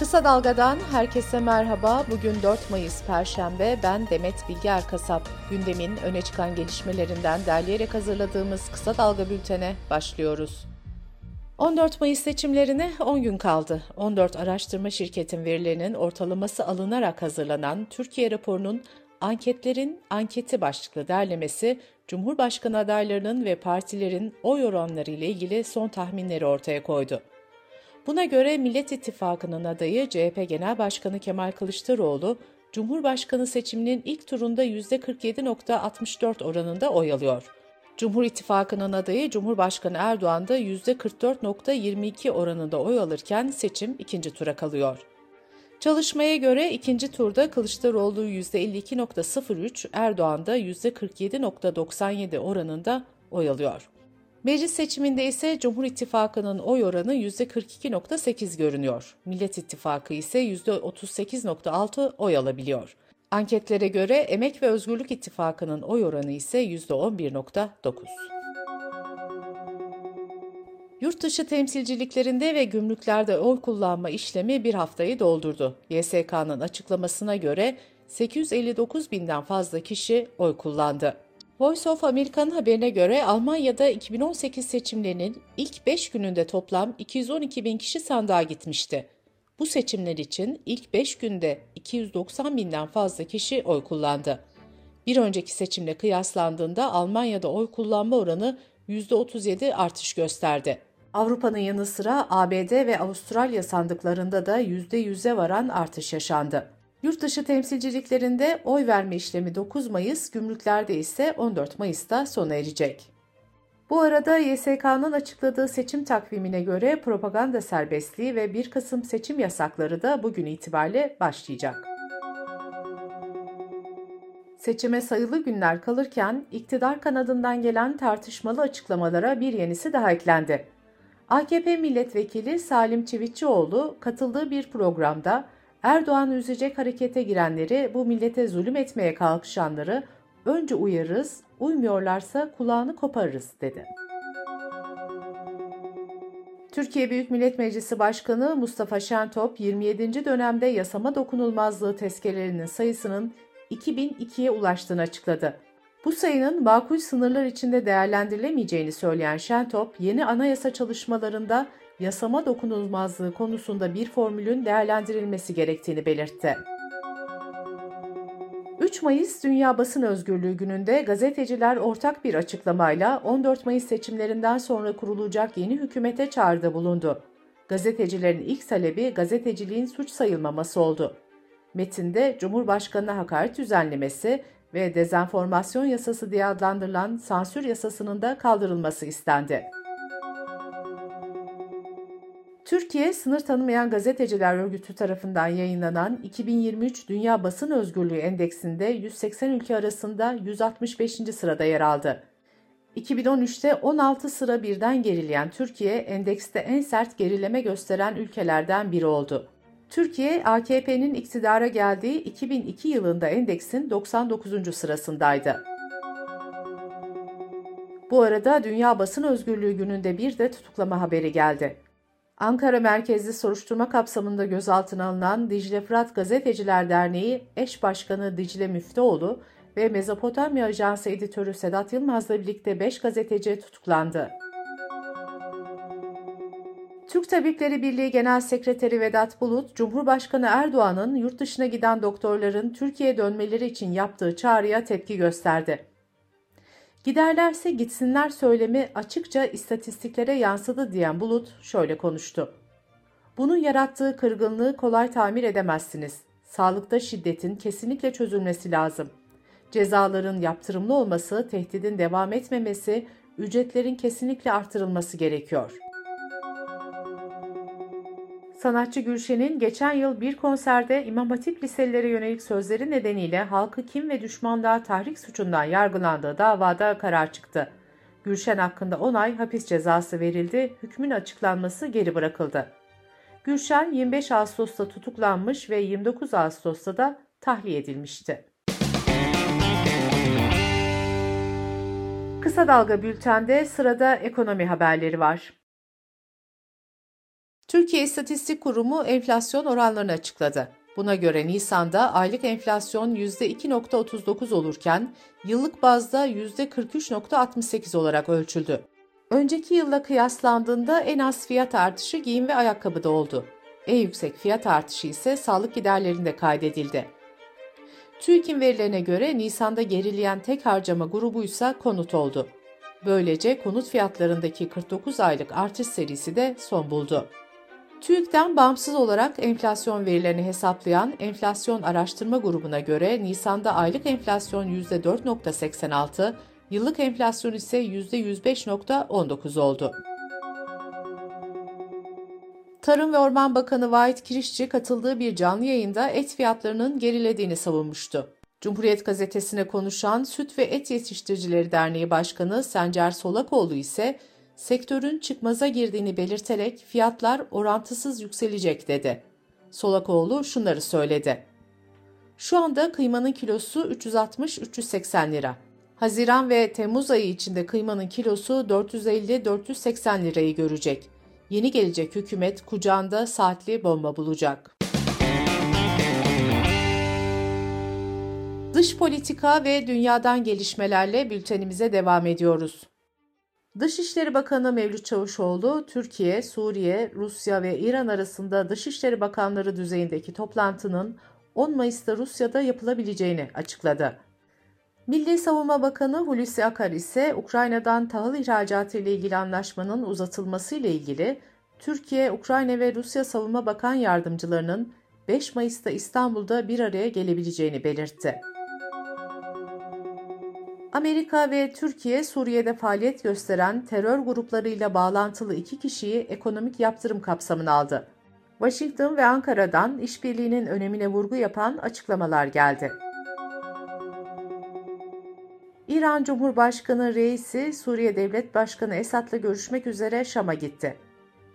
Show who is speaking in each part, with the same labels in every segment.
Speaker 1: Kısa Dalga'dan herkese merhaba. Bugün 4 Mayıs Perşembe. Ben Demet Bilge Erkasap. Gündemin öne çıkan gelişmelerinden derleyerek hazırladığımız Kısa Dalga bültene başlıyoruz. 14 Mayıs seçimlerine 10 gün kaldı. 14 araştırma şirketin verilerinin ortalaması alınarak hazırlanan Türkiye raporunun Anketlerin Anketi başlıklı derlemesi, Cumhurbaşkanı adaylarının ve partilerin oy oranları ile ilgili son tahminleri ortaya koydu. Buna göre Millet İttifakı'nın adayı CHP Genel Başkanı Kemal Kılıçdaroğlu, Cumhurbaşkanı seçiminin ilk turunda %47.64 oranında oy alıyor. Cumhur İttifakı'nın adayı Cumhurbaşkanı Erdoğan da %44.22 oranında oy alırken seçim ikinci tura kalıyor. Çalışmaya göre ikinci turda Kılıçdaroğlu %52.03, Erdoğan da %47.97 oranında oy alıyor. Meclis seçiminde ise Cumhur İttifakı'nın oy oranı %42.8 görünüyor. Millet İttifakı ise %38.6 oy alabiliyor. Anketlere göre Emek ve Özgürlük İttifakı'nın oy oranı ise %11.9. Yurtdışı temsilciliklerinde ve gümrüklerde oy kullanma işlemi bir haftayı doldurdu. YSK'nın açıklamasına göre 859 binden fazla kişi oy kullandı. Voice of America'nın haberine göre Almanya'da 2018 seçimlerinin ilk 5 gününde toplam 212 bin kişi sandığa gitmişti. Bu seçimler için ilk 5 günde 290 binden fazla kişi oy kullandı. Bir önceki seçimle kıyaslandığında Almanya'da oy kullanma oranı %37 artış gösterdi. Avrupa'nın yanı sıra ABD ve Avustralya sandıklarında da %100'e varan artış yaşandı. Yurtdışı temsilciliklerinde oy verme işlemi 9 Mayıs, gümrüklerde ise 14 Mayıs'ta sona erecek. Bu arada YSK'nın açıkladığı seçim takvimine göre propaganda serbestliği ve 1 Kasım seçim yasakları da bugün itibariyle başlayacak. Seçime sayılı günler kalırken iktidar kanadından gelen tartışmalı açıklamalara bir yenisi daha eklendi. AKP milletvekili Salim Çivitçioğlu katıldığı bir programda Erdoğan üzecek harekete girenleri, bu millete zulüm etmeye kalkışanları önce uyarırız, uymuyorlarsa kulağını koparırız dedi. Türkiye Büyük Millet Meclisi Başkanı Mustafa Şentop, 27. dönemde yasama dokunulmazlığı tezkerelerinin sayısının 2002'ye ulaştığını açıkladı. Bu sayının makul sınırlar içinde değerlendirilemeyeceğini söyleyen Şentop, yeni anayasa çalışmalarında yasama dokunulmazlığı konusunda bir formülün değerlendirilmesi gerektiğini belirtti. 3 Mayıs Dünya Basın Özgürlüğü gününde gazeteciler ortak bir açıklamayla 14 Mayıs seçimlerinden sonra kurulacak yeni hükümete çağrıda bulundu. Gazetecilerin ilk talebi gazeteciliğin suç sayılmaması oldu. Metinde Cumhurbaşkanı'na hakaret düzenlemesi ve dezenformasyon yasası diye adlandırılan sansür yasasının da kaldırılması istendi. Türkiye, sınır tanımayan gazeteciler örgütü tarafından yayınlanan 2023 Dünya Basın Özgürlüğü Endeksinde 180 ülke arasında 165. sırada yer aldı. 2013'te 16 sıra birden gerileyen Türkiye, endekste en sert gerileme gösteren ülkelerden biri oldu. Türkiye, AKP'nin iktidara geldiği 2002 yılında endeksin 99. sırasındaydı. Bu arada Dünya Basın Özgürlüğü gününde bir de tutuklama haberi geldi. Ankara merkezli soruşturma kapsamında gözaltına alınan Dicle Fırat Gazeteciler Derneği eş başkanı Dicle Müftüoğlu ve Mezopotamya Ajansı editörü Sedat Yılmaz'la birlikte 5 gazeteci tutuklandı. Türk Tabipleri Birliği Genel Sekreteri Vedat Bulut, Cumhurbaşkanı Erdoğan'ın yurt dışına giden doktorların Türkiye'ye dönmeleri için yaptığı çağrıya tepki gösterdi. Giderlerse gitsinler söylemi açıkça istatistiklere yansıdı diyen Bulut şöyle konuştu. Bunun yarattığı kırgınlığı kolay tamir edemezsiniz. Sağlıkta şiddetin kesinlikle çözülmesi lazım. Cezaların yaptırımlı olması, tehdidin devam etmemesi, ücretlerin kesinlikle artırılması gerekiyor.'' Sanatçı Gülşen'in geçen yıl bir konserde İmam Hatip liselere yönelik sözleri nedeniyle halkı kim ve düşmanlığa tahrik suçundan yargılandığı davada karar çıktı. Gülşen hakkında 10 ay hapis cezası verildi, hükmün açıklanması geri bırakıldı. Gülşen 25 Ağustos'ta tutuklanmış ve 29 Ağustos'ta da tahliye edilmişti. Kısa Dalga Bülten'de sırada ekonomi haberleri var. Türkiye İstatistik Kurumu enflasyon oranlarını açıkladı. Buna göre Nisan'da aylık enflasyon %2.39 olurken yıllık bazda %43.68 olarak ölçüldü. Önceki yılla kıyaslandığında en az fiyat artışı giyim ve ayakkabıda oldu. En yüksek fiyat artışı ise sağlık giderlerinde kaydedildi. TÜİK'in verilerine göre Nisan'da gerileyen tek harcama grubuysa konut oldu. Böylece konut fiyatlarındaki 49 aylık artış serisi de son buldu. TÜİK'ten bağımsız olarak enflasyon verilerini hesaplayan Enflasyon Araştırma Grubu'na göre Nisan'da aylık enflasyon %4.86, yıllık enflasyon ise %105.19 oldu. Tarım ve Orman Bakanı Vahit Kirişçi katıldığı bir canlı yayında et fiyatlarının gerilediğini savunmuştu. Cumhuriyet gazetesine konuşan Süt ve Et Yetiştiricileri Derneği Başkanı Sencer Solakoğlu ise sektörün çıkmaza girdiğini belirterek fiyatlar orantısız yükselecek dedi. Solakoğlu şunları söyledi. Şu anda kıymanın kilosu 360-380 lira. Haziran ve Temmuz ayı içinde kıymanın kilosu 450-480 lirayı görecek. Yeni gelecek hükümet kucağında saatli bomba bulacak. Dış politika ve dünyadan gelişmelerle bültenimize devam ediyoruz. Dışişleri Bakanı Mevlüt Çavuşoğlu, Türkiye, Suriye, Rusya ve İran arasında Dışişleri Bakanları düzeyindeki toplantının 10 Mayıs'ta Rusya'da yapılabileceğini açıkladı. Milli Savunma Bakanı Hulusi Akar ise Ukrayna'dan tahıl ihracatı ile ilgili anlaşmanın uzatılması ile ilgili Türkiye, Ukrayna ve Rusya Savunma Bakan Yardımcılarının 5 Mayıs'ta İstanbul'da bir araya gelebileceğini belirtti. Amerika ve Türkiye Suriye'de faaliyet gösteren terör gruplarıyla bağlantılı iki kişiyi ekonomik yaptırım kapsamına aldı. Washington ve Ankara'dan işbirliğinin önemine vurgu yapan açıklamalar geldi. İran Cumhurbaşkanı Reisi Suriye Devlet Başkanı Esad'la görüşmek üzere Şam'a gitti.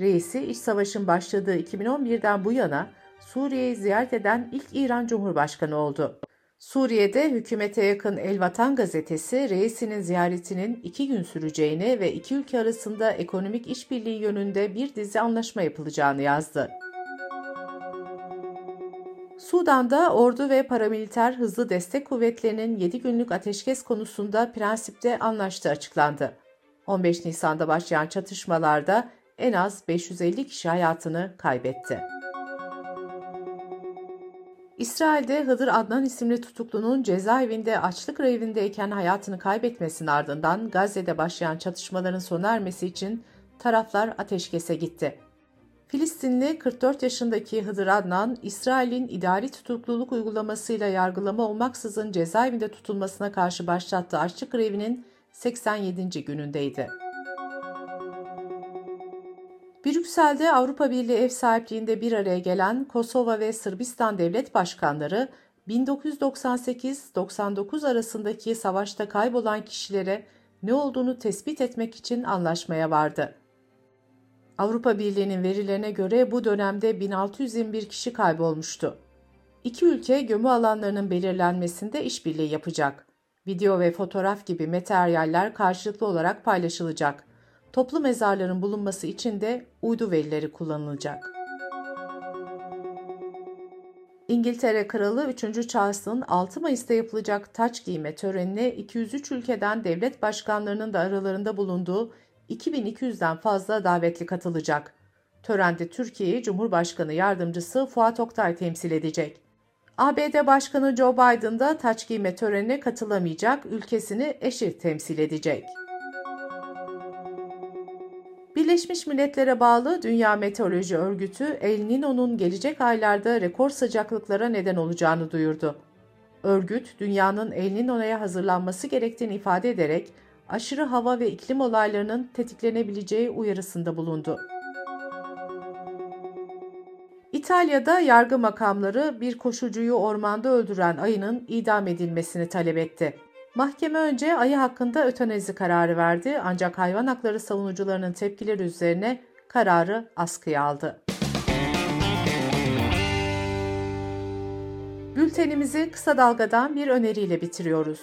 Speaker 1: Reisi iç savaşın başladığı 2011'den bu yana Suriye'yi ziyaret eden ilk İran Cumhurbaşkanı oldu. Suriye'de hükümete yakın El Vatan gazetesi reisinin ziyaretinin iki gün süreceğini ve iki ülke arasında ekonomik işbirliği yönünde bir dizi anlaşma yapılacağını yazdı. Sudan'da ordu ve paramiliter hızlı destek kuvvetlerinin 7 günlük ateşkes konusunda prensipte anlaştığı açıklandı. 15 Nisan'da başlayan çatışmalarda en az 550 kişi hayatını kaybetti. İsrail'de Hıdır Adnan isimli tutuklunun cezaevinde açlık reyvindeyken hayatını kaybetmesinin ardından Gazze'de başlayan çatışmaların sona ermesi için taraflar ateşkese gitti. Filistinli 44 yaşındaki Hıdır Adnan, İsrail'in idari tutukluluk uygulamasıyla yargılama olmaksızın cezaevinde tutulmasına karşı başlattığı açlık grevinin 87. günündeydi. Brüksel'de Avrupa Birliği ev sahipliğinde bir araya gelen Kosova ve Sırbistan devlet başkanları 1998-99 arasındaki savaşta kaybolan kişilere ne olduğunu tespit etmek için anlaşmaya vardı. Avrupa Birliği'nin verilerine göre bu dönemde 1621 kişi kaybolmuştu. İki ülke gömü alanlarının belirlenmesinde işbirliği yapacak. Video ve fotoğraf gibi materyaller karşılıklı olarak paylaşılacak toplu mezarların bulunması için de uydu verileri kullanılacak. İngiltere Kralı 3. Charles'ın 6 Mayıs'ta yapılacak taç giyme törenine 203 ülkeden devlet başkanlarının da aralarında bulunduğu 2200'den fazla davetli katılacak. Törende Türkiye'yi Cumhurbaşkanı Yardımcısı Fuat Oktay temsil edecek. ABD Başkanı Joe Biden da taç giyme törenine katılamayacak, ülkesini eşi temsil edecek. Birleşmiş Milletler'e bağlı Dünya Meteoroloji Örgütü El Niño'nun gelecek aylarda rekor sıcaklıklara neden olacağını duyurdu. Örgüt, dünyanın El Niño'ya hazırlanması gerektiğini ifade ederek aşırı hava ve iklim olaylarının tetiklenebileceği uyarısında bulundu. İtalya'da yargı makamları bir koşucuyu ormanda öldüren ayının idam edilmesini talep etti. Mahkeme önce ayı hakkında ötenezi kararı verdi ancak hayvan hakları savunucularının tepkileri üzerine kararı askıya aldı. Bültenimizi kısa dalgadan bir öneriyle bitiriyoruz.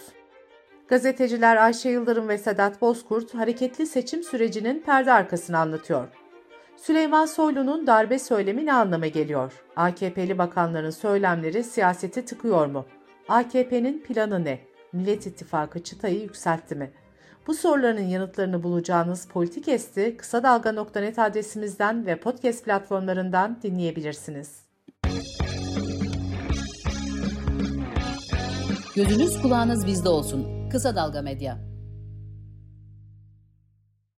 Speaker 1: Gazeteciler Ayşe Yıldırım ve Sedat Bozkurt hareketli seçim sürecinin perde arkasını anlatıyor. Süleyman Soylu'nun darbe söylemi ne anlama geliyor? AKP'li bakanların söylemleri siyaseti tıkıyor mu? AKP'nin planı ne? Millet İttifakı çıtayı yükseltti mi? Bu soruların yanıtlarını bulacağınız Politikest'i kısa dalga.net adresimizden ve podcast platformlarından dinleyebilirsiniz.
Speaker 2: Gözünüz kulağınız bizde olsun. Kısa Dalga Medya.